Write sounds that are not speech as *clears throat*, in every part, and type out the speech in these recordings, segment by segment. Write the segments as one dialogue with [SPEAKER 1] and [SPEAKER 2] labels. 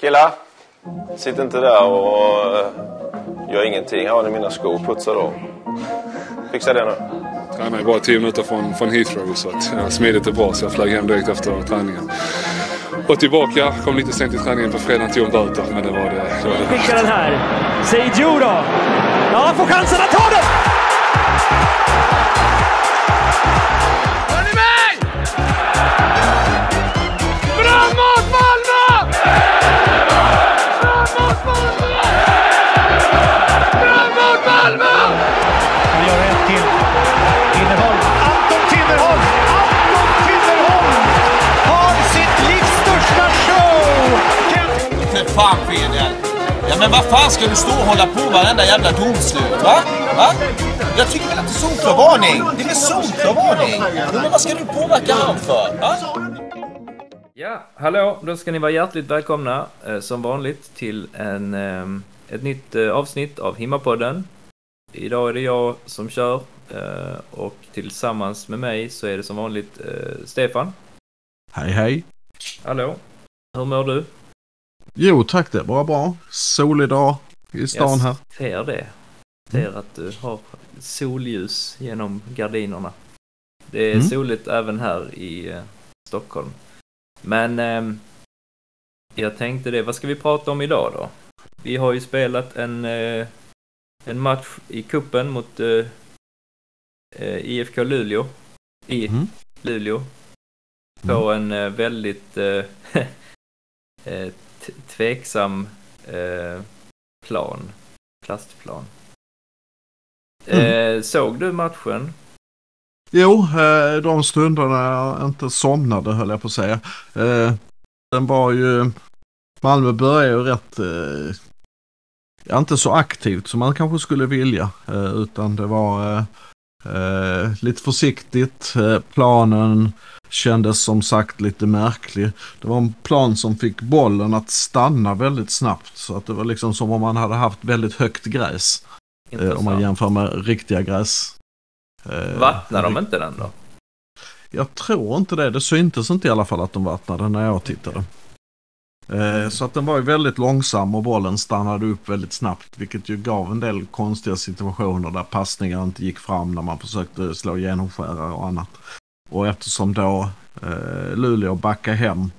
[SPEAKER 1] Killar, sitt inte där och uh, gör ingenting. Här har ni mina skor. Putsa då. Fixa det nu.
[SPEAKER 2] Tränade bara tio minuter från, från Heathrow så att ja, smidigt och bra så jag flög hem direkt efter träningen. Och tillbaka, kom lite sent till träningen på fredagen, tog en böter men det var det. det, var det.
[SPEAKER 3] Skickar den här. Seijo då. Ja, han får chansen att ta den!
[SPEAKER 4] Fan Fredrik! Ja men vad fan ska du stå och hålla på varenda jävla domslut va? va? Jag tycker väl att det är solklar varning. Det är väl solklar varning. Men vad ska du påverka han för? Va?
[SPEAKER 5] Ja, hallå! Då ska ni vara hjärtligt välkomna eh, som vanligt till en, eh, ett nytt eh, avsnitt av Himmapodden. Idag är det jag som kör eh, och tillsammans med mig så är det som vanligt eh, Stefan.
[SPEAKER 6] Hej hej.
[SPEAKER 5] Hallå! Hur mår du?
[SPEAKER 6] Jo tack det var bra. Solig dag i stan här.
[SPEAKER 5] Jag ser det. Ser att du har solljus genom gardinerna. Det är
[SPEAKER 6] Mm.
[SPEAKER 5] soligt även här i eh, Stockholm. Men ehm, jag tänkte det, vad ska vi prata om idag då? Vi har ju spelat en, eh, en match i kuppen mot eh, eh, IFK Luleå. I
[SPEAKER 6] Mm.
[SPEAKER 5] Luleå. På en eh, väldigt eh, *laughs* eh, tveksam eh, plan. Plastplan. Eh, såg du matchen?
[SPEAKER 6] Jo, eh, de stunderna jag inte somnade höll jag på att säga. Eh, den var ju, Malmö började ju rätt, eh, inte så aktivt som man kanske skulle vilja. Eh, utan det var eh, lite försiktigt. Eh, planen kändes som sagt lite märklig. Det var en plan som fick bollen att stanna väldigt snabbt. Så att det var liksom som om man hade haft väldigt högt gräs. Eh, om man jämför med riktiga gräs. Eh,
[SPEAKER 5] Vattnar de inte den då?
[SPEAKER 6] Jag tror inte det. Det syntes inte i alla fall att de vattnade när jag tittade. Eh, så att den var ju väldigt långsam och bollen stannade upp väldigt snabbt. Vilket ju gav en del konstiga situationer där passningar inte gick fram när man försökte slå genomskärare och annat. Och eftersom då eh, Luleå backade hem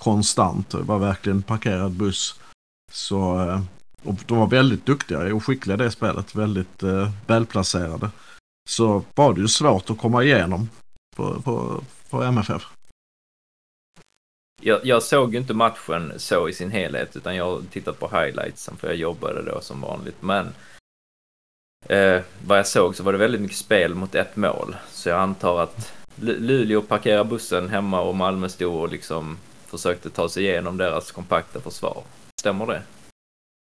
[SPEAKER 6] konstant, det var verkligen parkerad buss. Så eh, och de var väldigt duktiga och skickliga i det spelet. Väldigt eh, välplacerade. Så var det ju svårt att komma igenom på, på, på MFF.
[SPEAKER 5] Jag, jag såg ju inte matchen så i sin helhet utan jag har tittat på highlightsen för jag jobbade då som vanligt. Men eh, vad jag såg så var det väldigt mycket spel mot ett mål. Så jag antar att L Luleå parkerade bussen hemma och Malmö stod och liksom försökte ta sig igenom deras kompakta försvar. Stämmer det?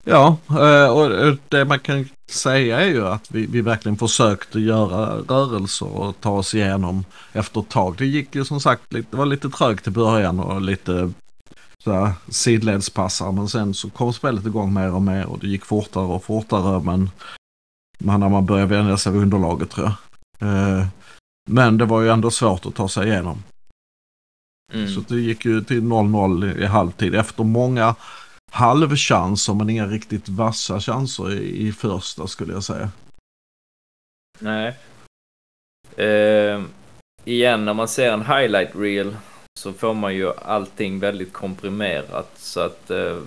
[SPEAKER 6] Ja, eh, och det man kan säga är ju att vi, vi verkligen försökte göra rörelser och ta oss igenom efter ett tag. Det gick ju som sagt, lite, det var lite trögt i början och lite så sidledspassar men sen så kom spelet igång mer och mer och det gick fortare och fortare men men när man började vänja sig vid underlaget tror jag. Eh, Men det var ju ändå svårt att ta sig igenom.
[SPEAKER 5] Mm.
[SPEAKER 6] Så det gick ju till 0-0 i halvtid efter många halvchanser men inga riktigt vassa chanser i, i första skulle jag säga.
[SPEAKER 5] Nej. Eh, igen, när man ser en highlight reel så får man ju allting väldigt komprimerat så att eh,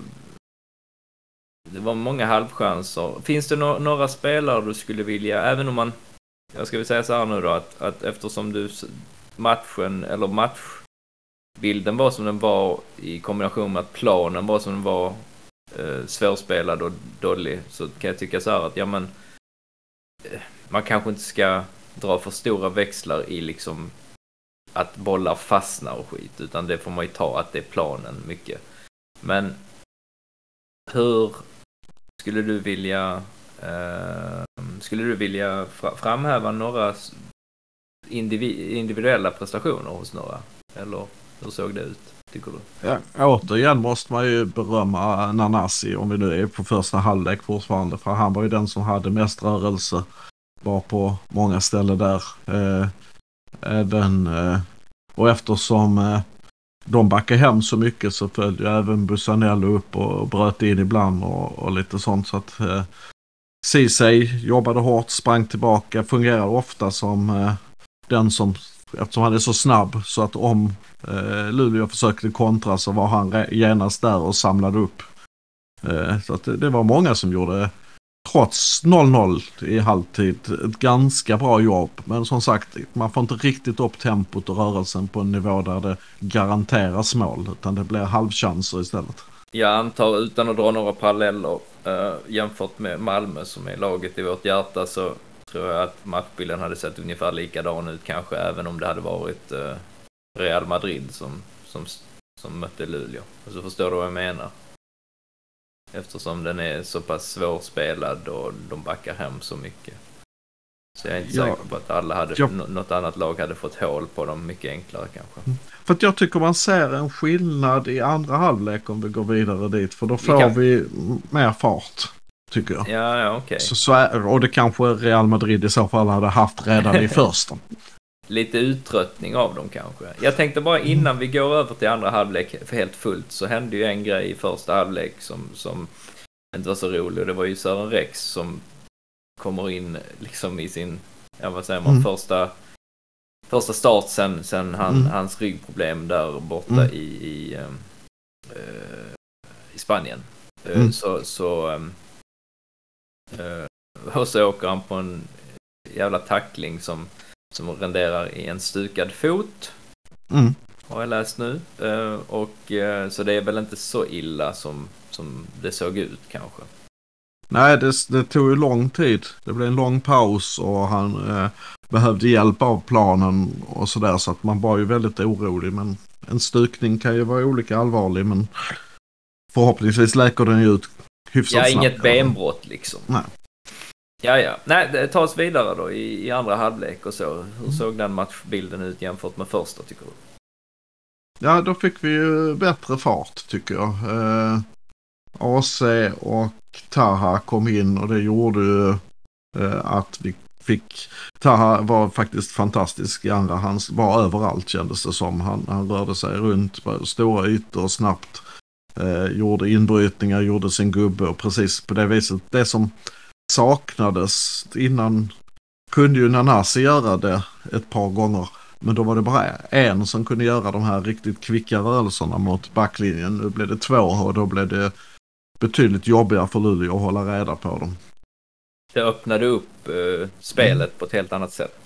[SPEAKER 5] det var många halvchanser. Finns det no- några spelare du skulle vilja, även om man, jag ska väl säga så här nu då, att, att eftersom du matchen, eller match bilden var som den var i kombination med att planen var som den var eh, svårspelad och dålig så kan jag tycka så här att ja men eh, man kanske inte ska dra för stora växlar i liksom att bollar fastnar och skit utan det får man ju ta att det är planen mycket. Men hur skulle du vilja eh, skulle du vilja fra- framhäva några individuella prestationer hos några? Eller hur såg det ut, tycker du?
[SPEAKER 6] Ja, återigen måste man ju berömma Nanasi om vi nu är på första halvlek fortfarande. För han var ju den som hade mest rörelse. Var på många ställen där. Eh, även, eh, och eftersom eh, de backade hem så mycket så följde även Busanello upp och bröt in ibland och, och lite sånt. Så att eh, Ceesay jobbade hårt, sprang tillbaka, fungerade ofta som eh, den som, eftersom han är så snabb, så att om eh, Luleå försökte kontra så var han genast där och samlade upp. Eh, så att det, det var många som gjorde, trots 0-0 i halvtid, ett ganska bra jobb. Men som sagt, man får inte riktigt upp tempot och rörelsen på en nivå där det garanteras mål, utan det blir halvchanser istället.
[SPEAKER 5] Jag antar utan att dra några paralleller eh, jämfört med Malmö som är laget i vårt hjärta så tror jag att matchbilden hade sett ungefär likadan ut kanske även om det hade varit eh, Real Madrid som, som, som mötte Luleå. Och så förstår du vad jag menar. Eftersom den är så pass svårspelad och de backar hem så mycket. Så jag är inte
[SPEAKER 6] Ja.
[SPEAKER 5] säker på att alla hade,
[SPEAKER 6] Ja.
[SPEAKER 5] nå- något annat lag hade fått hål på dem mycket enklare kanske.
[SPEAKER 6] För att jag tycker man ser en skillnad i andra halvlek om vi går vidare dit. För då
[SPEAKER 5] Vi
[SPEAKER 6] får
[SPEAKER 5] kan-
[SPEAKER 6] vi mer fart. Tycker jag.
[SPEAKER 5] Ja, ja okej.
[SPEAKER 6] Är, och det kanske Real Madrid i så fall hade haft redan i *laughs* första.
[SPEAKER 5] lite uttröttning av dem kanske. Jag tänkte bara innan vi går över till andra halvlek för helt fullt så hände ju en grej i första halvlek som, som inte var så rolig och det var ju Sören Rex som kommer in liksom i sin, ja vad säger man,
[SPEAKER 6] Mm.
[SPEAKER 5] första första start sen, sen han,
[SPEAKER 6] Mm.
[SPEAKER 5] hans ryggproblem där borta
[SPEAKER 6] Mm.
[SPEAKER 5] i, i, eh, i Spanien. Eh,
[SPEAKER 6] Mm.
[SPEAKER 5] Så, så eh, och så åker han på en jävla tackling som som renderar i en stukad fot.
[SPEAKER 6] Mm.
[SPEAKER 5] Har jag läst nu. Eh, och eh, så det är väl inte så illa som, som det såg ut kanske.
[SPEAKER 6] Nej, det, det tog ju lång tid. Det blev en lång paus och han eh, behövde hjälp av planen och sådär. Så att man var ju väldigt orolig. Men en stukning kan ju vara olika allvarlig. Men förhoppningsvis läker den ju ut hyfsat
[SPEAKER 5] Ja,
[SPEAKER 6] snabbt.
[SPEAKER 5] inget benbrott liksom.
[SPEAKER 6] Nej.
[SPEAKER 5] Ja, ja. Nej, tar oss vidare då i, i andra halvlek och så.
[SPEAKER 6] Mm.
[SPEAKER 5] Hur såg den matchbilden ut jämfört med första tycker du?
[SPEAKER 6] Ja, då fick vi ju bättre fart tycker jag. Eh, AC och Taha kom in och det gjorde ju eh, att vi fick... Taha var faktiskt fantastisk i andra. Han var överallt kändes det som. Han, han rörde sig runt på stora ytor snabbt. Eh, gjorde inbrytningar, gjorde sin gubbe och precis på det viset. Det som saknades innan kunde ju Nanasi göra det ett par gånger. Men då var det bara en som kunde göra de här riktigt kvicka rörelserna mot backlinjen. Nu blev det två och då blev det betydligt jobbigare för Luleå att hålla reda på dem.
[SPEAKER 5] Det öppnade upp eh, spelet på ett helt annat sätt.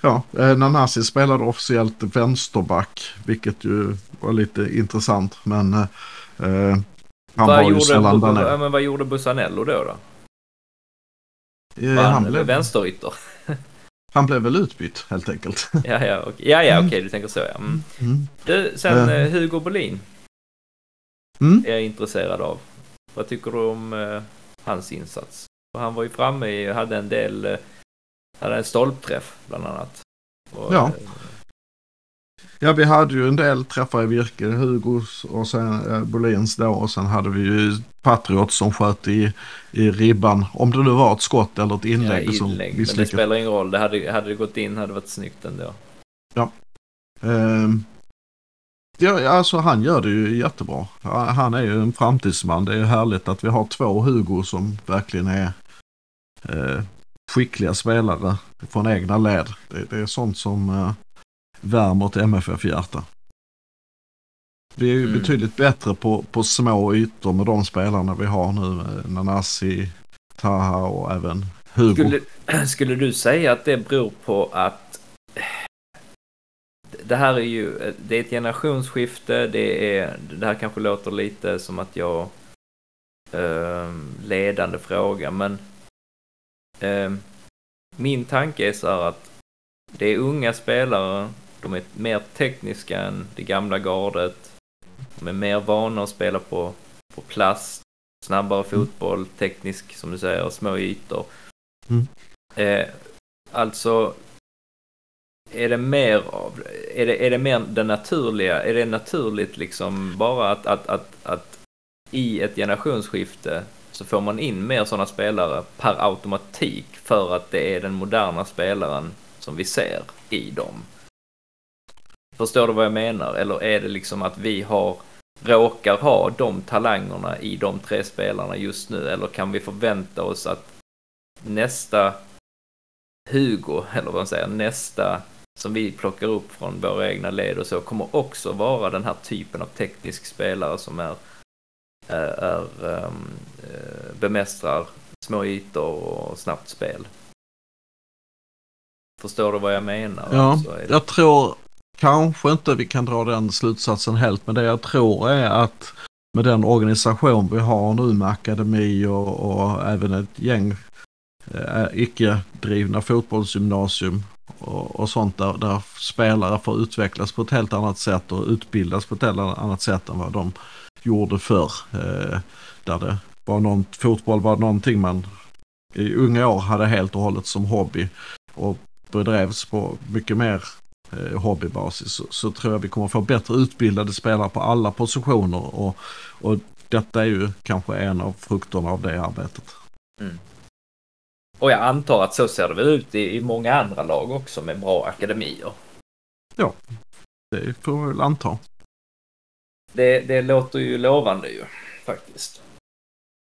[SPEAKER 6] Ja, eh, Nanasi spelade officiellt vänsterback, vilket ju var lite intressant. Men eh, eh, han var ju sällan där nere.
[SPEAKER 5] men vad gjorde Bussanello då? då?
[SPEAKER 6] Eh, han,
[SPEAKER 5] han
[SPEAKER 6] blev,
[SPEAKER 5] vänsterytter? *laughs*
[SPEAKER 6] han blev väl utbytt helt enkelt. *laughs*
[SPEAKER 5] ja, ja, okej, ja, ja, okej, du tänker så ja. Mm.
[SPEAKER 6] Mm.
[SPEAKER 5] Du, sen
[SPEAKER 6] Eh.
[SPEAKER 5] eh, Hugo Bolin
[SPEAKER 6] Mm.
[SPEAKER 5] är jag intresserad av. Vad tycker du om hans insats? För han var ju framme i, hade en del, hade en stolpträff bland annat. Och,
[SPEAKER 6] Ja.
[SPEAKER 5] eh,
[SPEAKER 6] Ja, vi hade ju en del träffar i virke. Hugos och sen eh, Bolins då. Och sen hade vi ju Patriot som sköt i, i ribban. Om det nu var ett skott eller ett
[SPEAKER 5] ja,
[SPEAKER 6] inlägg. som
[SPEAKER 5] inlägg. Men det spelar ingen roll. Det hade, hade det gått in hade det varit snyggt ändå.
[SPEAKER 6] Ehm, ja, alltså han gör det ju jättebra. Ja, Han är ju en framtidsman. Det är ju härligt att vi har två Hugo som verkligen är eh, skickliga spelare från egna led. Det, det är sånt som eh, värmer ett MFF-hjärta. Vi är ju
[SPEAKER 5] Mm.
[SPEAKER 6] betydligt bättre på, på små ytor med de spelarna vi har nu. eh, Nanasi, Taha och även Hugo.
[SPEAKER 5] Skulle, *clears throat* skulle du säga att det beror på att det här är ju det är ett generationsskifte. Det, är, det här kanske låter lite som att jag eh, ledande fråga, men eh, min tanke är så här att det är unga spelare. De är mer tekniska än det gamla gardet. De är mer vana att spela på, på plast, snabbare fotboll, teknisk som du säger, små ytor.
[SPEAKER 6] Mm.
[SPEAKER 5] Eh, alltså, är det mer av, är det, är det mer det naturliga, är det naturligt liksom bara att, att, att, att i ett generationsskifte så får man in mer sådana spelare per automatik för att det är den moderna spelaren som vi ser i dem. Förstår du vad jag menar? Eller är det liksom att vi har råkar ha de talangerna i de tre spelarna just nu? Eller kan vi förvänta oss att nästa Hugo, eller vad man säger, nästa som vi plockar upp från våra egna led och så kommer också vara den här typen av teknisk spelare som är, är, är um, bemästrar små ytor och snabbt spel. Förstår du vad jag menar?
[SPEAKER 6] Ja,
[SPEAKER 5] alltså,
[SPEAKER 6] jag tror kanske inte vi kan dra den slutsatsen helt, men det jag tror är att med den organisation vi har nu med akademi och, och även ett gäng eh, icke-drivna fotbollsgymnasium och, och sånt där, där, spelare får utvecklas på ett helt annat sätt och utbildas på ett helt annat sätt än vad de gjorde förr. Eh, där det var någon, fotboll var någonting man i unga år hade helt och hållet som hobby och bedrevs på mycket mer eh, hobbybasis så, så, tror jag vi kommer få bättre utbildade spelare på alla positioner och, och detta är ju kanske en av frukterna av det arbetet. Mm.
[SPEAKER 5] Och jag antar att så ser det väl ut i, i många andra lag också med bra akademier.
[SPEAKER 6] Ja, det får vi väl anta.
[SPEAKER 5] Det, det låter ju lovande ju faktiskt.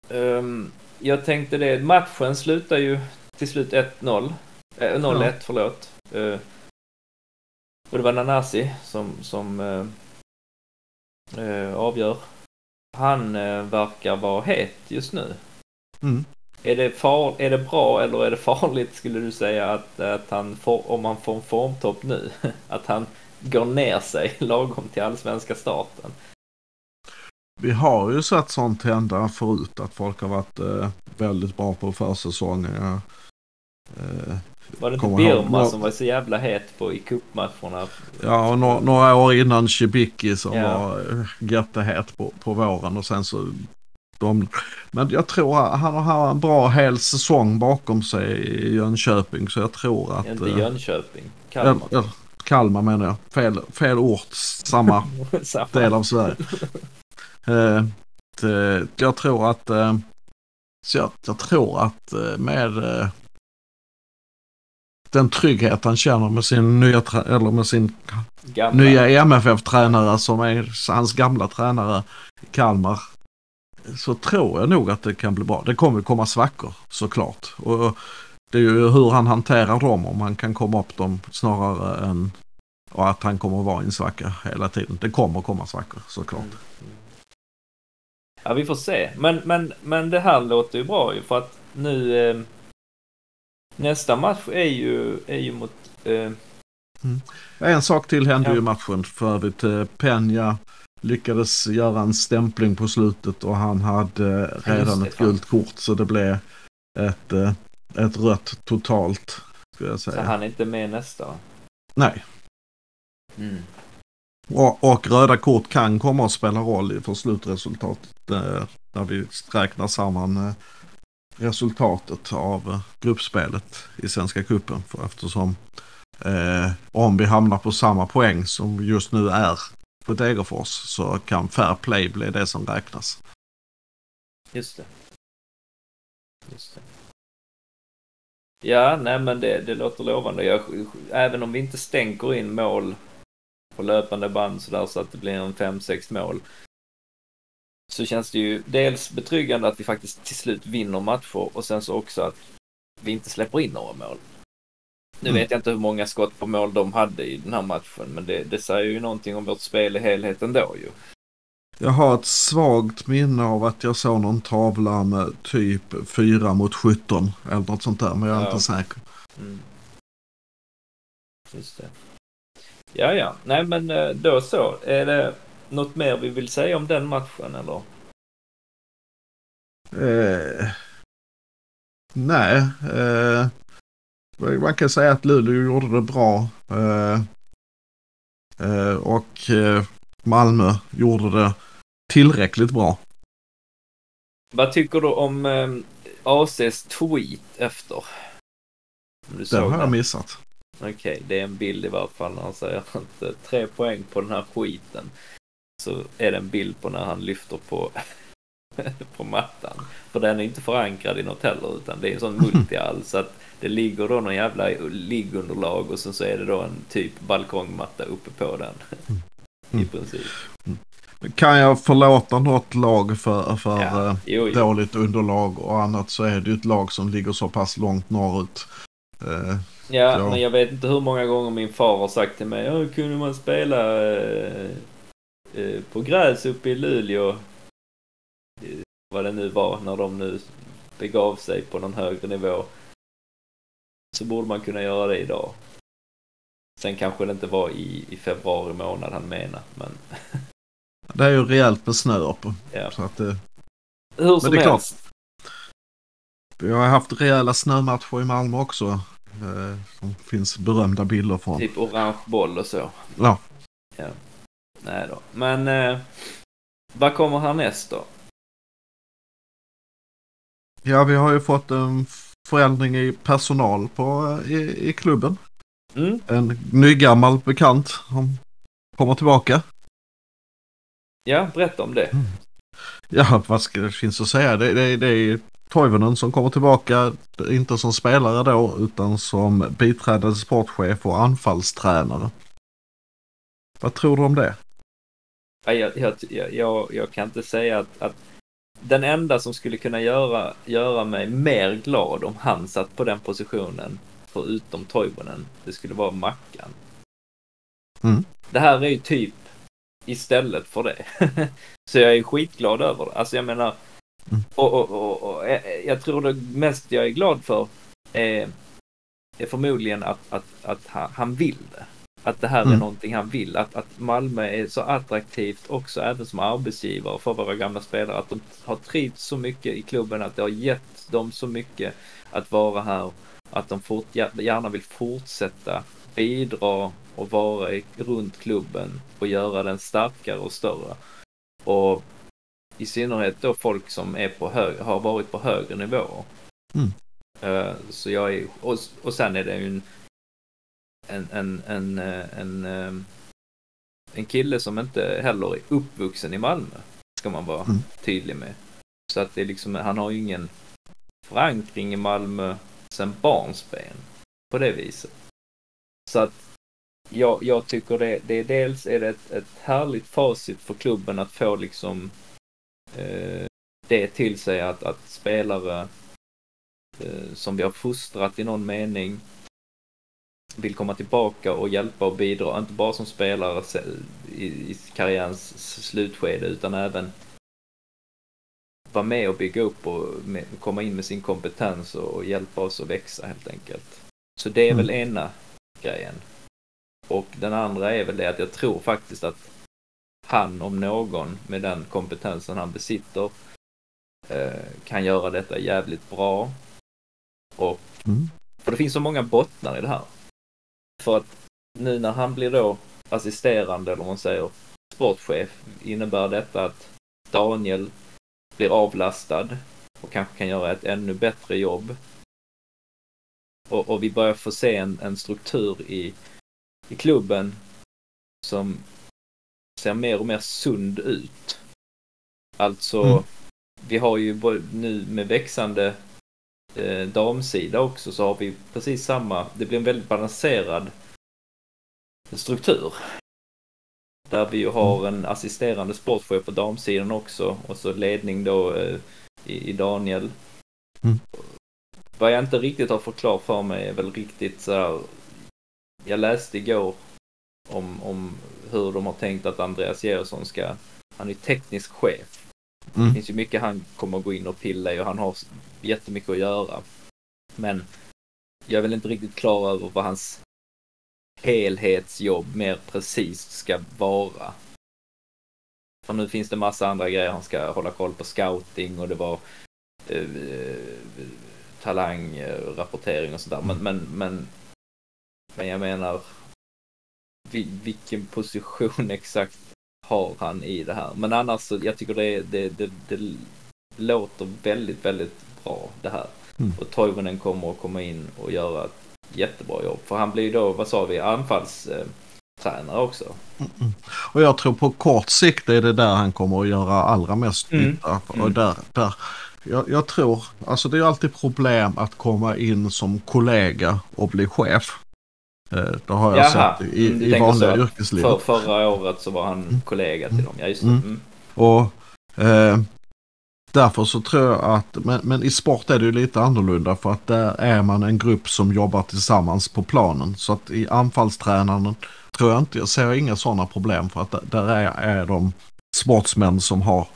[SPEAKER 5] Um, jag tänkte det, matchen slutar ju till slut 1-0. Eh, 0-1, ja. förlåt. Uh, och det var Nanasi som, som uh, uh, avgör. Han verkar vara het just nu.
[SPEAKER 6] Mm.
[SPEAKER 5] Är det, far, är det bra eller är det farligt skulle du säga att, att han får, om han får en formtopp nu, *laughs* att han går ner sig *laughs* lagom till allsvenska starten?
[SPEAKER 6] Vi har ju sett sånt hända förut att folk har varit eh, väldigt bra på försäsongen.
[SPEAKER 5] Eh, var det inte Birma som var så jävla het på i cupmatcherna?
[SPEAKER 6] Ja, och no några år innan Cibicki som ja. var eh, jättehet på, på våren och sen så de, men jag tror att han har en bra hel säsong bakom sig i Jönköping så jag tror att...
[SPEAKER 5] Inte eh, Jönköping, Kalmar.
[SPEAKER 6] Ja, Kalmar menar jag. Fel, fel ort, samma, *laughs* samma. del av Sverige. *laughs* Eh, det, jag tror att... Eh, så jag, jag, tror att eh, med eh, den trygghet han känner med sin nya, eller med sin gamla. nya MFF-tränare som är hans gamla tränare i Kalmar så tror jag nog att det kan bli bra. Det kommer komma svackor såklart. Och det är ju hur han hanterar dem, om han kan komma upp dem snarare än och att han kommer att vara i en svacka hela tiden. Det kommer komma svackor såklart. Mm.
[SPEAKER 5] Ja, vi får se. Men, men, men det här låter ju bra ju för att nu eh, nästa match är ju, är ju mot... Eh...
[SPEAKER 6] Mm. En sak till hände ja. ju i matchen för övrigt. Eh, Peña lyckades göra en stämpling på slutet och han hade redan det, ett gult kort så det blev ett, eh, ett rött totalt. Skulle jag säga.
[SPEAKER 5] Så han är inte med nästa?
[SPEAKER 6] Nej.
[SPEAKER 5] Mm.
[SPEAKER 6] Och, och, röda kort kan komma att spela roll för slutresultatet eh, när vi räknar samman eh, resultatet av eh, gruppspelet i Svenska Cupen. För eftersom eh, om vi hamnar på samma poäng som just nu är på Degerfors så kan fair play bli det som räknas.
[SPEAKER 5] Just det. Just det. Ja, nej men det, det låter lovande. Jag, även om vi inte stänker in mål på löpande band sådär så att det blir en 5-6 mål. Så känns det ju dels betryggande att vi faktiskt till slut vinner matcher och sen så också att vi inte släpper in några mål. Nu mm. vet jag inte hur många skott på mål de hade i den här matchen, men det, det säger ju någonting om vårt spel i helheten då ju.
[SPEAKER 6] Jag har ett svagt minne av att jag såg någon tavla med typ 4 mot 17 eller något sånt där, men jag är ja. inte säker.
[SPEAKER 5] Mm. Just det. Ja, ja. Nej, men eh, då så. Är det något mer vi vill säga om den matchen eller?
[SPEAKER 6] Eh, nej. Eh, man kan säga att Luleå gjorde det bra. Eh, eh, och eh, Malmö gjorde det tillräckligt bra.
[SPEAKER 5] Vad tycker du om ACs tweet efter?
[SPEAKER 6] Den har jag missat.
[SPEAKER 5] Okej, okay, det är en bild i varje fall när han säger att eh, tre poäng på den här skiten. Så är det en bild på när han lyfter på, *laughs* på mattan. För den är inte förankrad i något heller utan det är en sån *laughs* multiall så att det ligger då någon jävla liggunderlag och sen så är det då en typ balkongmatta uppe på den. *laughs* I princip.
[SPEAKER 6] Kan jag förlåta något lag för, för
[SPEAKER 5] Ja,
[SPEAKER 6] eh,
[SPEAKER 5] jo, jo.
[SPEAKER 6] dåligt underlag och annat så är det ju ett lag som ligger så pass långt norrut. Eh,
[SPEAKER 5] Ja,
[SPEAKER 6] Ja.
[SPEAKER 5] men jag vet inte hur många gånger min far har sagt till mig, "Ja, kunde man spela eh, eh, på gräs uppe i Luleå? Vad det nu var, när de nu begav sig på någon högre nivå. Så borde man kunna göra det idag. Sen kanske det inte var i, i februari månad han menar, men *laughs*
[SPEAKER 6] det är ju rejält med snö uppe.
[SPEAKER 5] ja.
[SPEAKER 6] Så att, eh,
[SPEAKER 5] Hur som
[SPEAKER 6] det är klart. Vi har haft rejäla snömatcher i Malmö också. Eh, som finns berömda bilder från.
[SPEAKER 5] Typ orange boll och så.
[SPEAKER 6] Ja.
[SPEAKER 5] Nej då. Men eh, vad kommer härnäst då?
[SPEAKER 6] Ja, vi har ju fått en förändring i personal på, eh, i, i klubben.
[SPEAKER 5] Mm?
[SPEAKER 6] En nygammal bekant som kommer tillbaka.
[SPEAKER 5] Ja, berätta om det.
[SPEAKER 6] Ja, vad ska det finns att säga? Det, det, det är Toivonen som kommer tillbaka, inte som spelare då, utan som biträdande sportchef och anfallstränare. Vad tror du om det?
[SPEAKER 5] Ja, Jag, jag, jag, jag, jag kan inte säga att, att den enda som skulle kunna göra, göra mig mer glad om han satt på den positionen, förutom Toivonen, det skulle vara Mackan.
[SPEAKER 6] Mm.
[SPEAKER 5] Det här är ju typ istället för det. *laughs* Så jag är skitglad över det. Alltså jag menar,
[SPEAKER 6] Mm.
[SPEAKER 5] och, och, och, och eh, jag tror det mest jag är glad för är, är förmodligen att, att, att han, vill det. Att det här är
[SPEAKER 6] Mm.
[SPEAKER 5] någonting han vill. Att, att Malmö är så attraktivt också även som arbetsgivare för våra gamla spelare. Att de har trivts så mycket i klubben att det har gett dem så mycket att vara här. Att de fort, gärna vill fortsätta bidra och vara runt klubben och göra den starkare och större. Och i synnerhet då folk som är på hög, har varit på högre nivåer.
[SPEAKER 6] Mm.
[SPEAKER 5] Eh, så jag är, och, och sen är det ju en, en, en, en, eh, en, eh, en kille som inte heller är uppvuxen i Malmö. Ska man vara
[SPEAKER 6] Mm.
[SPEAKER 5] tydlig med. Så att det är liksom, han har ju ingen förankring i Malmö sen barnsben. På det viset. Så att jag, jag tycker det, det är dels är det ett, ett härligt facit för klubben att få liksom det till sig att, att spelare eh, som vi har fostrat i någon mening vill komma tillbaka och hjälpa och bidra, inte bara som spelare i, karriärens slutskede utan även vara med och bygga upp och komma in med sin kompetens och, och hjälpa oss att växa helt enkelt. Så det är väl ena grejen. Och den andra är väl det att jag tror faktiskt att han om någon med den kompetensen han besitter eh, kan göra detta jävligt bra. Och
[SPEAKER 6] Mm.
[SPEAKER 5] för det finns så många bottnar i det här. För att nu när han blir då assisterande, eller vad man säger, sportchef, innebär detta att Daniel blir avlastad och kanske kan göra ett ännu bättre jobb. Och, och vi börjar få se en, en struktur i, i klubben som ser mer och mer sund ut. Alltså,
[SPEAKER 6] Mm.
[SPEAKER 5] vi har ju nu med växande eh, damsida också så har vi precis samma, det blir en väldigt balanserad struktur. Där vi ju har en assisterande sportchef på damsidan också och så ledning då eh, i, i Daniel.
[SPEAKER 6] Mm.
[SPEAKER 5] Vad jag inte riktigt har fått klart för mig är väl riktigt så här. Jag läste igår om, om hur de har tänkt att Andreas Georgsson ska, han är teknisk chef.
[SPEAKER 6] Mm.
[SPEAKER 5] Det finns ju mycket han kommer gå in och pilla i och han har jättemycket att göra. Men jag är väl inte riktigt klar över vad hans helhetsjobb mer precis ska vara. För nu finns det massa andra grejer. Han ska hålla koll på scouting och det var eh, eh, talang, eh, rapportering och sådär. Men, men, men, men jag menar, vilken position *laughs* exakt har han i det här? Men annars så, jag tycker det, det, det, det låter väldigt, väldigt bra det här.
[SPEAKER 6] Mm.
[SPEAKER 5] Och Toivonen kommer att komma in och göra ett jättebra jobb. För han blir ju då, vad sa vi, anfallstränare också.
[SPEAKER 6] Och jag tror på kort sikt är det där han kommer att göra allra mest
[SPEAKER 5] Mm.
[SPEAKER 6] nytta. Och där, där, jag, jag tror, alltså det är alltid problem att komma in som kollega och bli chef. Eh, Det har jag
[SPEAKER 5] Jaha,
[SPEAKER 6] sett i,
[SPEAKER 5] mm,
[SPEAKER 6] i vanliga
[SPEAKER 5] så.
[SPEAKER 6] yrkeslivet.
[SPEAKER 5] För, förra året så var han kollega till dem. Ja, just det.
[SPEAKER 6] Mm.
[SPEAKER 5] Mm.
[SPEAKER 6] Och eh, därför så tror jag att, men, men i sport är det ju lite annorlunda för att där är man en grupp som jobbar tillsammans på planen. Så att i anfallstränaren tror jag inte, jag ser inga sådana problem för att där är, är de sportsmän som har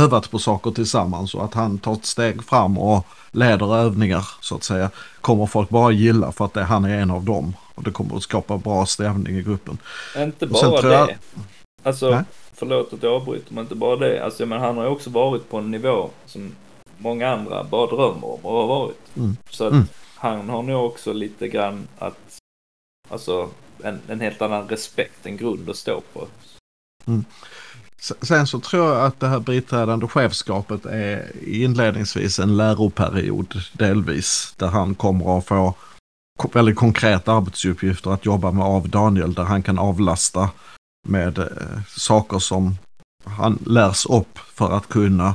[SPEAKER 6] övat på saker tillsammans och att han tar ett steg fram och leder övningar så att säga kommer folk bara gilla för att det, han är en av dem. Och det kommer att skapa bra stämning i gruppen.
[SPEAKER 5] Inte
[SPEAKER 6] Och
[SPEAKER 5] bara
[SPEAKER 6] tror jag-
[SPEAKER 5] det. Alltså,
[SPEAKER 6] Nej.
[SPEAKER 5] förlåt att jag avbryter, men inte bara det. Alltså, men han har ju också varit på en nivå som många andra bara drömmer om att ha varit.
[SPEAKER 6] Mm.
[SPEAKER 5] Så att
[SPEAKER 6] Mm.
[SPEAKER 5] han har nog också lite grann att, alltså, en, en helt annan respekt, en grund att stå på.
[SPEAKER 6] S- Sen så tror jag att det här biträdande chefskapet är inledningsvis en läroperiod delvis. Där han kommer att få väldigt konkreta arbetsuppgifter att jobba med av Daniel. Där han kan avlasta med eh, saker som han lärs upp för att kunna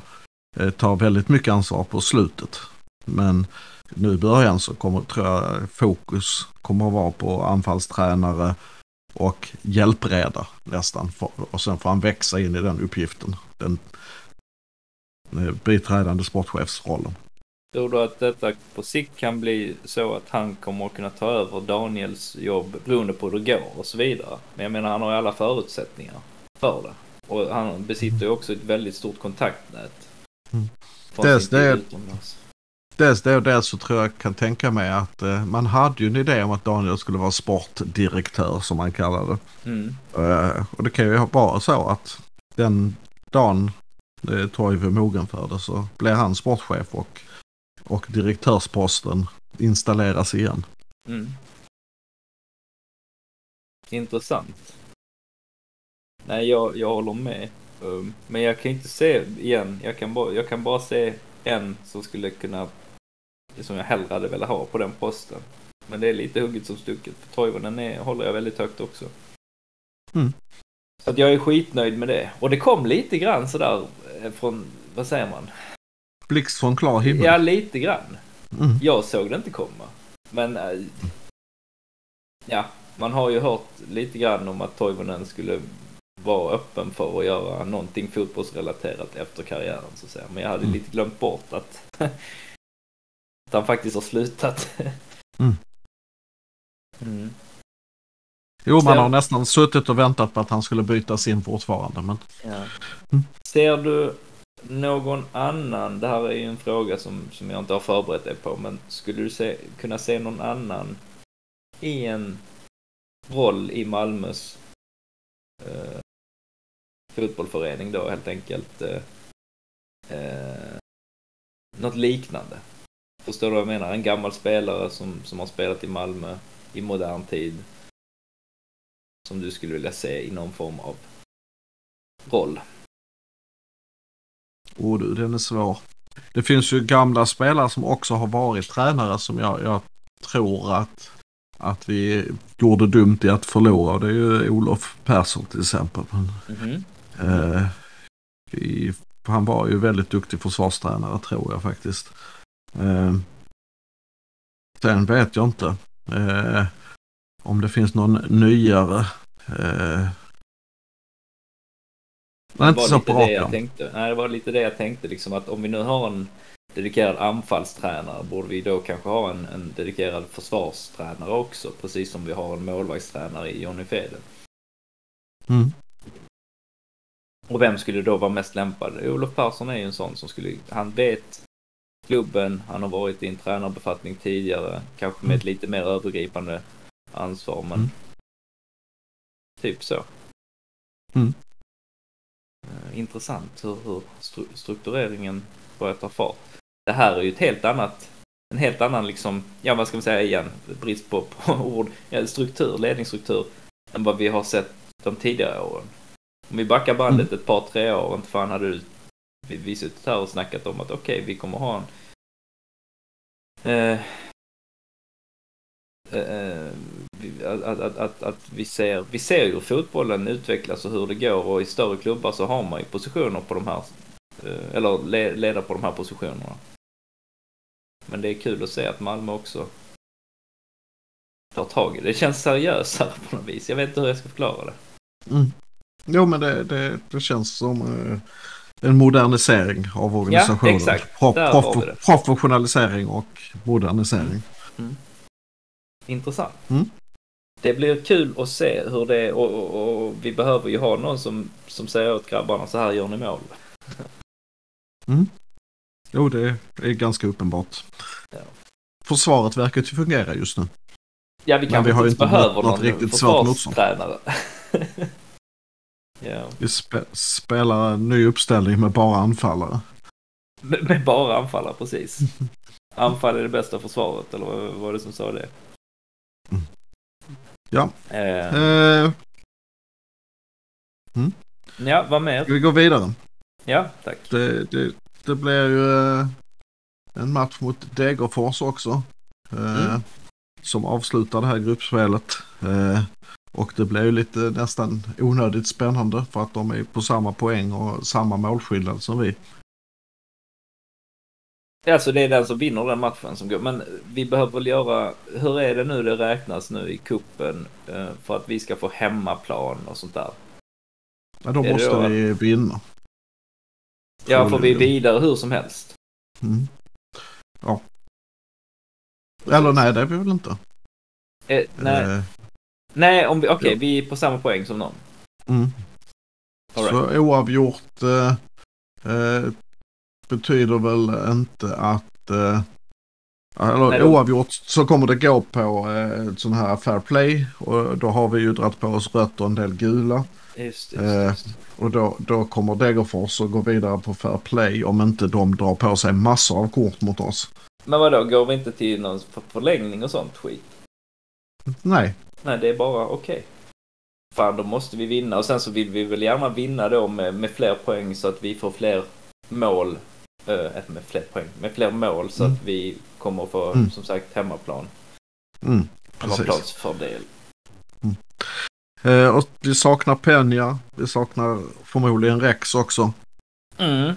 [SPEAKER 6] eh, ta väldigt mycket ansvar på slutet. Men nu i början så kommer, tror jag, fokus kommer att vara på anfallstränare och hjälpreda nästan. För, och sen får han växa in i den uppgiften. Den eh, biträdande sportchefsrollen.
[SPEAKER 5] Tror du att detta på sikt kan bli så att han kommer att kunna ta över Daniels jobb beroende på hur det går och så vidare? Men jag menar, han har ju alla förutsättningar för det. Och han besitter ju också ett väldigt stort kontaktnät.
[SPEAKER 6] Mm. Dels det-
[SPEAKER 5] utomlands.
[SPEAKER 6] Dels det och dels så tror jag kan tänka mig att eh, man hade ju en idé om att Daniel skulle vara sportdirektör som man kallar det.
[SPEAKER 5] Mm.
[SPEAKER 6] Eh, och det kan ju vara så att den dagen eh, Toivo är mogen för det så blir han sportchef och, och direktörsposten installeras igen.
[SPEAKER 5] Mm. Intressant. Nej, jag, jag håller med. Um, Men jag kan inte se igen. Jag kan, bara, jag kan bara se en som skulle kunna, som jag hellre hade velat ha på den posten. Men det är lite hugget som stucket. För Toivonen är, håller jag väldigt högt också.
[SPEAKER 6] Mm.
[SPEAKER 5] Så att jag är skitnöjd med det. Och det kom lite grann sådär eh, från, vad säger man?
[SPEAKER 6] Blixt från klar himmel.
[SPEAKER 5] Ja, lite grann.
[SPEAKER 6] Mm.
[SPEAKER 5] Jag såg det inte komma. Men äh, ja, man har ju hört lite grann om att Toivonen skulle vara öppen för att göra någonting fotbollsrelaterat efter karriären så att säga. Men jag hade
[SPEAKER 6] Mm.
[SPEAKER 5] lite glömt bort att, *laughs* att han faktiskt har slutat. *laughs*
[SPEAKER 6] Mm.
[SPEAKER 5] Mm.
[SPEAKER 6] Jo, man har nästan suttit och väntat på att han skulle bytas in fortfarande. Men
[SPEAKER 5] Ja.
[SPEAKER 6] Mm.
[SPEAKER 5] Ser du någon annan, det här är ju en fråga som, som jag inte har förberett dig på, men skulle du se, kunna se någon annan i en roll i Malmös eh, fotbollförening då helt enkelt eh, eh, något liknande? Förstår du vad jag menar? En gammal spelare som, som har spelat i Malmö i modern tid som du skulle vilja se i någon form av roll
[SPEAKER 6] oh, du, den är svår. Det finns ju gamla spelare som också har varit tränare som jag, jag tror att, att vi gjorde dumt i att förlora. Det är ju Olof Persson till exempel. Men,
[SPEAKER 5] Mhm.
[SPEAKER 6] eh, i, han var ju väldigt duktig försvarstränare tror jag faktiskt. Eh, sen vet jag inte eh, om det finns någon nyare. Eh,
[SPEAKER 5] Det
[SPEAKER 6] inte
[SPEAKER 5] var
[SPEAKER 6] så
[SPEAKER 5] lite
[SPEAKER 6] på
[SPEAKER 5] det jag tänkte. Nej, det var lite det jag tänkte liksom att om vi nu har en dedikerad anfallstränare borde vi då kanske ha en, en dedikerad försvarstränare också. Precis som vi har en målvaktstränare i Johnny Fede.
[SPEAKER 6] Mm.
[SPEAKER 5] Och vem skulle då vara mest lämpad? Olof Persson är ju en sån som skulle, han vet klubben, han har varit i en tränarbefattning tidigare, kanske med ett lite mer övergripande ansvar men
[SPEAKER 6] Mm.
[SPEAKER 5] typ så.
[SPEAKER 6] Mm.
[SPEAKER 5] Eh, Intressant hur, hur stru- struktureringen börjar ta fart. Det här är ju ett helt annat, en helt annan liksom, ja vad ska man säga igen, brist på, på ord, ja, struktur, ledningsstruktur än vad vi har sett de tidigare åren. Om vi backar bandet ett par, tre år, inte fan hade du vi, vi suttit här och snackat om att okej, vi kommer ha en eh, eh, vi- att, att, att, att vi, ser, vi ser hur fotbollen utvecklas och hur det går och i större klubbar så har man ju positioner på de här, eh, eller le- ledare på de här positionerna. Men det är kul att se att Malmö också tar tag i det. Det känns seriösare på något vis. Jag vet inte hur jag ska förklara det.
[SPEAKER 6] Mm. Jo men det, det, det känns som eh, en modernisering av organisationen.
[SPEAKER 5] exakt.
[SPEAKER 6] Pro, prof, professionalisering och modernisering.
[SPEAKER 5] Intressant.
[SPEAKER 6] Mm.
[SPEAKER 5] Det blir kul att se hur det är och, och, och vi behöver ju ha någon som, som säger åt grabbarna så här gör ni mål. *laughs*
[SPEAKER 6] Jo det är ganska uppenbart.
[SPEAKER 5] Ja.
[SPEAKER 6] Försvaret verkar ju fungera just nu.
[SPEAKER 5] Ja, vi kanske inte behöver
[SPEAKER 6] något
[SPEAKER 5] någon
[SPEAKER 6] riktigt
[SPEAKER 5] försvarstränare. *laughs* ja,
[SPEAKER 6] Vi spe, spelar en ny uppställning med bara anfallare.
[SPEAKER 5] med, med bara anfallare, precis. *laughs* Anfall är det bästa försvaret, eller vad vad var det som sa det?
[SPEAKER 6] Mm. Ja.
[SPEAKER 5] Eh,
[SPEAKER 6] Eh,
[SPEAKER 5] ja, vad mer?
[SPEAKER 6] ska vi gå vidare?
[SPEAKER 5] Ja, tack.
[SPEAKER 6] Det, det, det blir ju eh, en match mot Degerfors också. Eh,
[SPEAKER 5] Mm.
[SPEAKER 6] Som avslutar det här gruppspelet. Och det blir ju lite nästan onödigt spännande för att de är på samma poäng och samma målskillnad som vi.
[SPEAKER 5] Alltså det är den som vinner den matchen som går. Men vi behöver väl göra, hur är det nu det räknas nu i kuppen eh, för att vi ska få hemmaplan och sånt där?
[SPEAKER 6] Ja, då
[SPEAKER 5] Är
[SPEAKER 6] måste
[SPEAKER 5] då-
[SPEAKER 6] vi vinna.
[SPEAKER 5] Ja, får vi
[SPEAKER 6] Troligen.
[SPEAKER 5] vidare hur som helst?
[SPEAKER 6] Mm. Ja. Eller nej, det är vi väl inte.
[SPEAKER 5] Eh, nej,
[SPEAKER 6] Eh,
[SPEAKER 5] nej om vi, okej,
[SPEAKER 6] ja.
[SPEAKER 5] vi är på samma poäng som någon.
[SPEAKER 6] mm.
[SPEAKER 5] All right.
[SPEAKER 6] Så oavgjort eh, eh, betyder väl inte att... Eh, eller
[SPEAKER 5] Nej, då-
[SPEAKER 6] oavgjort så kommer det gå på eh, sån här fair play och då har vi ju dragit på oss rött och en del gula.
[SPEAKER 5] Just det,
[SPEAKER 6] Eh,
[SPEAKER 5] just.
[SPEAKER 6] Och då, då kommer Degerfors att gå vidare på fair play om inte de drar på sig massor av kort mot oss.
[SPEAKER 5] Men vadå, går vi inte till någon för- förlängning och sånt skit?
[SPEAKER 6] Nej,
[SPEAKER 5] Nej, det är bara okej. Fan, då måste vi vinna och sen så vill vi väl gärna vinna då med, med fler poäng så att vi får fler mål. Eh, med fler poäng, med fler mål så
[SPEAKER 6] Mm.
[SPEAKER 5] att vi kommer att få,
[SPEAKER 6] Mm.
[SPEAKER 5] som sagt, hemmaplan.
[SPEAKER 6] mm.
[SPEAKER 5] Hemmaplansfördel.
[SPEAKER 6] Eh, och vi saknar Penja, vi saknar förmodligen Rex också.
[SPEAKER 5] Mm,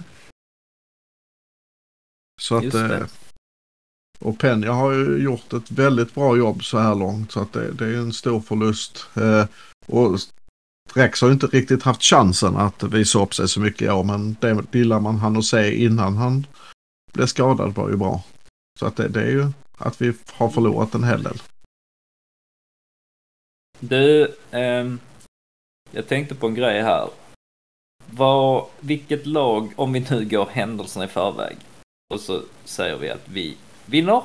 [SPEAKER 6] Så att, eh. Och Penja har ju gjort ett väldigt bra jobb så här långt så att det, det är en stor förlust. Eh, och Rex har ju inte riktigt haft chansen att visa upp sig så mycket i år men det lilla man hann att se innan han blev skadad var ju bra. Så att det, det är ju att vi har förlorat en hel del.
[SPEAKER 5] Du, ehm, jag tänkte på en grej här. Var, vilket lag, om vi nu går händelserna i förväg och så säger vi att vi vinner.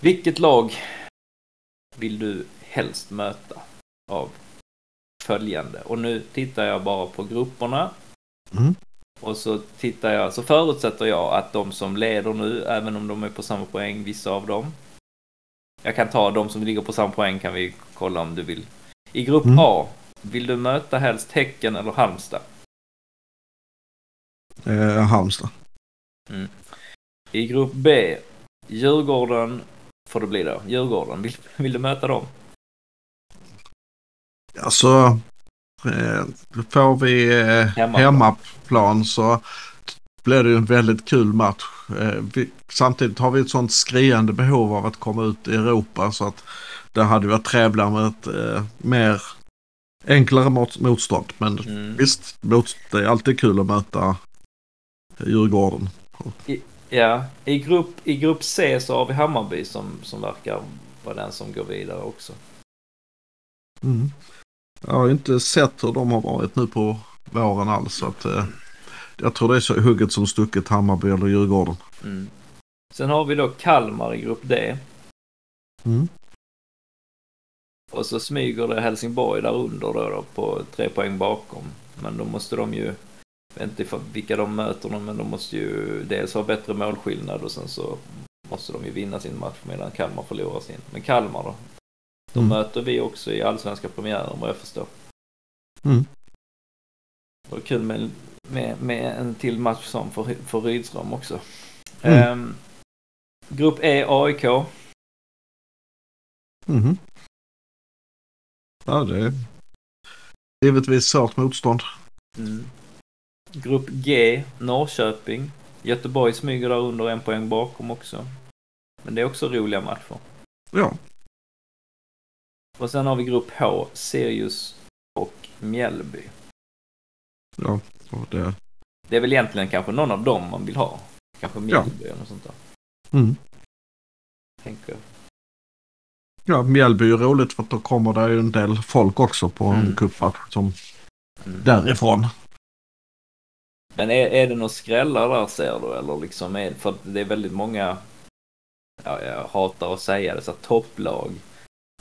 [SPEAKER 5] Vilket lag vill du helst möta av följande? Och nu tittar jag bara på grupperna.
[SPEAKER 6] Mm.
[SPEAKER 5] Och så tittar jag, så förutsätter jag att de som leder nu, även om de är på samma poäng, vissa av dem. Jag kan ta de som ligger på samma poäng kan vi kolla om du vill. I grupp
[SPEAKER 6] Mm.
[SPEAKER 5] A, vill du möta helst Häcken eller Halmstad?
[SPEAKER 6] Eh, Halmstad.
[SPEAKER 5] I grupp B, Djurgården får det bli då. Djurgården, vill, vill du möta dem?
[SPEAKER 6] Alltså eh, får vi eh,
[SPEAKER 5] Hemmaplan.
[SPEAKER 6] så blir det ju en väldigt kul match. Eh, samtidigt har vi ett sånt skriande behov av att komma ut i Europa så att det hade varit trevligare med ett mer enklare mot, motstånd. Men
[SPEAKER 5] Mm.
[SPEAKER 6] visst, det är alltid kul att möta Djurgården.
[SPEAKER 5] Ja, i grupp, i grupp C så har vi Hammarby som, som verkar vara den som går vidare också.
[SPEAKER 6] Mm. Jag har inte sett hur de har varit nu på våren alls. Så att, eh, jag tror det är så hugget som stucket Hammarby eller Djurgården.
[SPEAKER 5] Mm. Sen har vi då Kalmar i grupp D.
[SPEAKER 6] Mm.
[SPEAKER 5] Och så smyger det Helsingborg där under då, då på tre poäng bakom. Men då måste de ju, jag vet inte vilka de möter men de måste ju dels ha bättre målskillnad och sen så måste de ju vinna sin match medan Kalmar förlorar sin. Men Kalmar då? De
[SPEAKER 6] Mm.
[SPEAKER 5] möter vi också i allsvenska premiären vad jag förstår.
[SPEAKER 6] Mm.
[SPEAKER 5] Det var kul med, med, med en till match som för, för Rydström också.
[SPEAKER 6] Mm.
[SPEAKER 5] Ehm, grupp E, AIK.
[SPEAKER 6] Mhm. Ja, det är givetvis svårt motstånd.
[SPEAKER 5] Mm. Grupp G, Norrköping. Göteborg smyger där under en poäng bakom också. Men det är också roliga matcher.
[SPEAKER 6] Ja,
[SPEAKER 5] Och sen har vi grupp H, Sirius och Mjällby.
[SPEAKER 6] ja. Och det,
[SPEAKER 5] Det är väl egentligen kanske någon av dem man vill ha. Kanske Mjällby eller något sånt där.
[SPEAKER 6] mm.
[SPEAKER 5] Tänker jag.
[SPEAKER 6] Ja, Mjällby är roligt för att då kommer det ju en del folk också på en
[SPEAKER 5] Mm.
[SPEAKER 6] cupmatch som
[SPEAKER 5] Mm.
[SPEAKER 6] därifrån.
[SPEAKER 5] Men är, är det några skrällar där ser du? Eller liksom är, för det är väldigt många, ja, jag hatar att säga det, så här, topplag.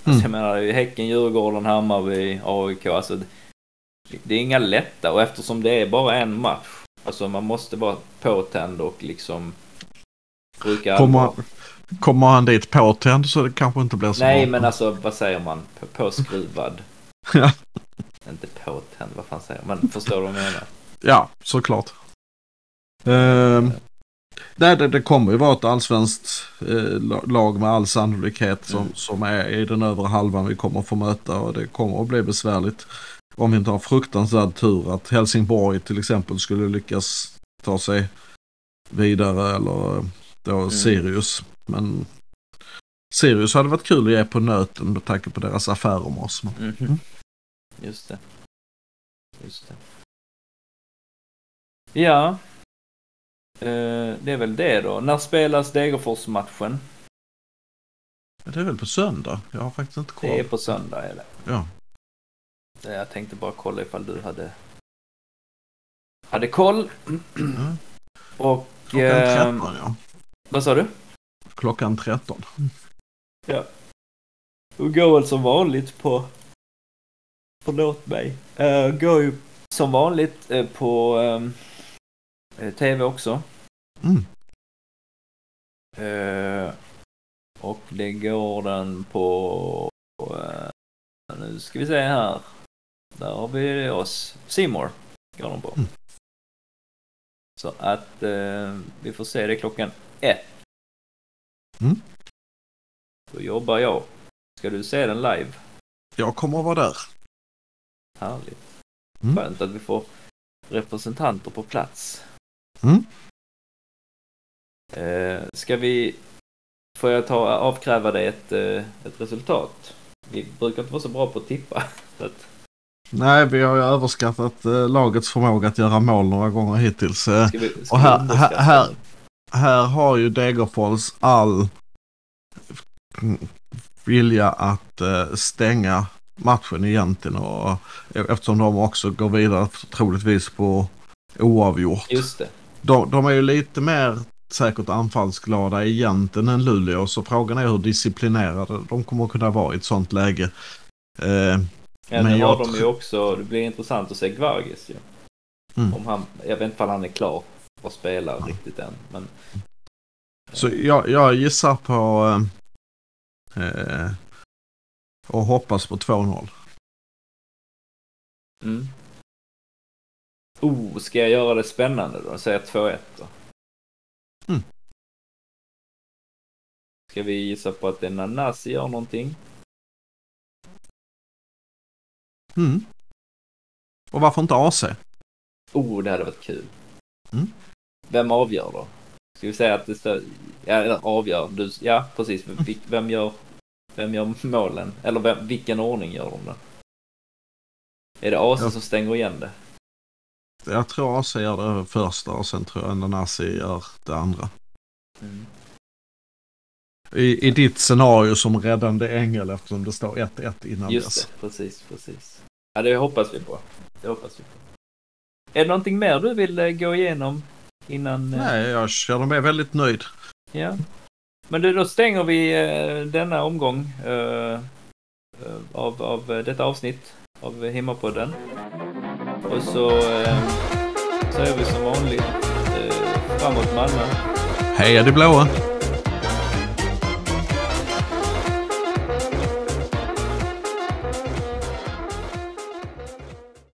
[SPEAKER 5] Alltså,
[SPEAKER 6] Mm.
[SPEAKER 5] jag menar, Häcken, Djurgården, Hammarby, AIK. Alltså, det, det är inga lätta och eftersom det är bara en match. Alltså man måste vara påtänd och liksom bruka
[SPEAKER 6] Kommer, kommer han dit påtänd så det kanske inte blir så
[SPEAKER 5] Nej
[SPEAKER 6] bra.
[SPEAKER 5] men alltså vad säger man? På- Påskruvad. *laughs*
[SPEAKER 6] Ja.
[SPEAKER 5] Inte påtänd, vad fan säger man? Förstår du vad jag menar?
[SPEAKER 6] Ja, såklart. Ehm, nej, det, det kommer ju vara ett allsvenskt eh, la- lag med all sannolikhet som,
[SPEAKER 5] Mm.
[SPEAKER 6] som är i den övre halvan vi kommer få möta och det kommer att bli besvärligt. Om vi inte har fruktansvärd tur att Helsingborg till exempel skulle lyckas ta sig vidare eller då
[SPEAKER 5] Mm.
[SPEAKER 6] Sirius. Men Sirius hade varit kul att ge på nöten med tanke på deras affärer med oss.
[SPEAKER 5] Mhm.
[SPEAKER 6] Mm.
[SPEAKER 5] Just det. Just det. Ja. Eh, det är väl det då. När spelas Degerfors-matchen?
[SPEAKER 6] Det är väl på söndag? Jag har faktiskt inte koll.
[SPEAKER 5] Det är på söndag det.
[SPEAKER 6] Ja.
[SPEAKER 5] Jag tänkte bara kolla ifall du hade hade koll.
[SPEAKER 6] Mm.
[SPEAKER 5] Och...
[SPEAKER 6] Klockan
[SPEAKER 5] eh,
[SPEAKER 6] 13 ja.
[SPEAKER 5] vad sa du?
[SPEAKER 6] Klockan 13.
[SPEAKER 5] Och går väl som vanligt på... Förlåt mig. Uh, går ju som vanligt eh, på eh, TV också.
[SPEAKER 6] Mm.
[SPEAKER 5] Eh, och det går den på... eh, nu ska vi se här. Där har vi oss. Seymour går den på.
[SPEAKER 6] Mm.
[SPEAKER 5] Så att eh, vi får se det klockan ett.
[SPEAKER 6] Mm.
[SPEAKER 5] Då jobbar jag. Ska du se den live?
[SPEAKER 6] Jag kommer att vara där.
[SPEAKER 5] Härligt.
[SPEAKER 6] Mm.
[SPEAKER 5] Skönt att vi får representanter på plats.
[SPEAKER 6] Mm.
[SPEAKER 5] Eh, ska vi... Får jag ta, avkräva dig ett, eh, ett resultat? Vi brukar inte vara så bra på att tippa. *laughs* Så att,
[SPEAKER 6] Nej, vi har ju överskattat eh, lagets förmåga att göra mål några gånger hittills. Eh,
[SPEAKER 5] ska vi, ska
[SPEAKER 6] Och här- här-
[SPEAKER 5] det?
[SPEAKER 6] här har ju Degerfors all vilja att eh, stänga matchen egentligen. Och, eftersom de också går vidare troligtvis på oavgjort.
[SPEAKER 5] Just det.
[SPEAKER 6] De, de är ju lite mer säkert anfallsglada egentligen än Luleå. Så frågan är hur disciplinerade de kommer att kunna vara i ett sånt läge. Eh,
[SPEAKER 5] Ja,
[SPEAKER 6] Men jag
[SPEAKER 5] har de ju också... Det blir intressant att se Gvargis ju.
[SPEAKER 6] Mm.
[SPEAKER 5] Om han... Jag vet inte om han är klar att spela riktigt än. Men
[SPEAKER 6] Så jag, jag gissar på eh, eh, och hoppas på 2-0.
[SPEAKER 5] Mm. Oh, ska jag göra det spännande då? Säga 2-1 då?
[SPEAKER 6] Mm.
[SPEAKER 5] Ska vi gissa på att är Nanasi gör någonting?
[SPEAKER 6] Mm. Och varför inte AC?
[SPEAKER 5] Oh, det hade varit kul.
[SPEAKER 6] Mm.
[SPEAKER 5] Vem avgör då? Ska vi säga att det står... Ja, eller avgör. Du, ja, precis.
[SPEAKER 6] Mm.
[SPEAKER 5] Vem gör, vem gör målen? Eller vem, vilken ordning gör de det? Är det AC
[SPEAKER 6] Ja.
[SPEAKER 5] som stänger igen det?
[SPEAKER 6] Jag tror AC gör det första och sen tror jag Nanasi gör det andra.
[SPEAKER 5] Mm.
[SPEAKER 6] I, I ditt scenario som räddande ängel eftersom det står 1-1 innan
[SPEAKER 5] Just
[SPEAKER 6] dess.
[SPEAKER 5] det, precis, precis. Ja, det hoppas vi på. Det hoppas vi på. Är det någonting mer du vill eh, gå igenom innan? eh,
[SPEAKER 6] Nej, jag känner mig väldigt nöjd.
[SPEAKER 5] Ja. Men du, då stänger vi eh, denna omgång av, av detta avsnitt av Hemmapodden. Och så eh, är vi som vanligt eh, framåt Malmö.
[SPEAKER 6] Heja de blåa!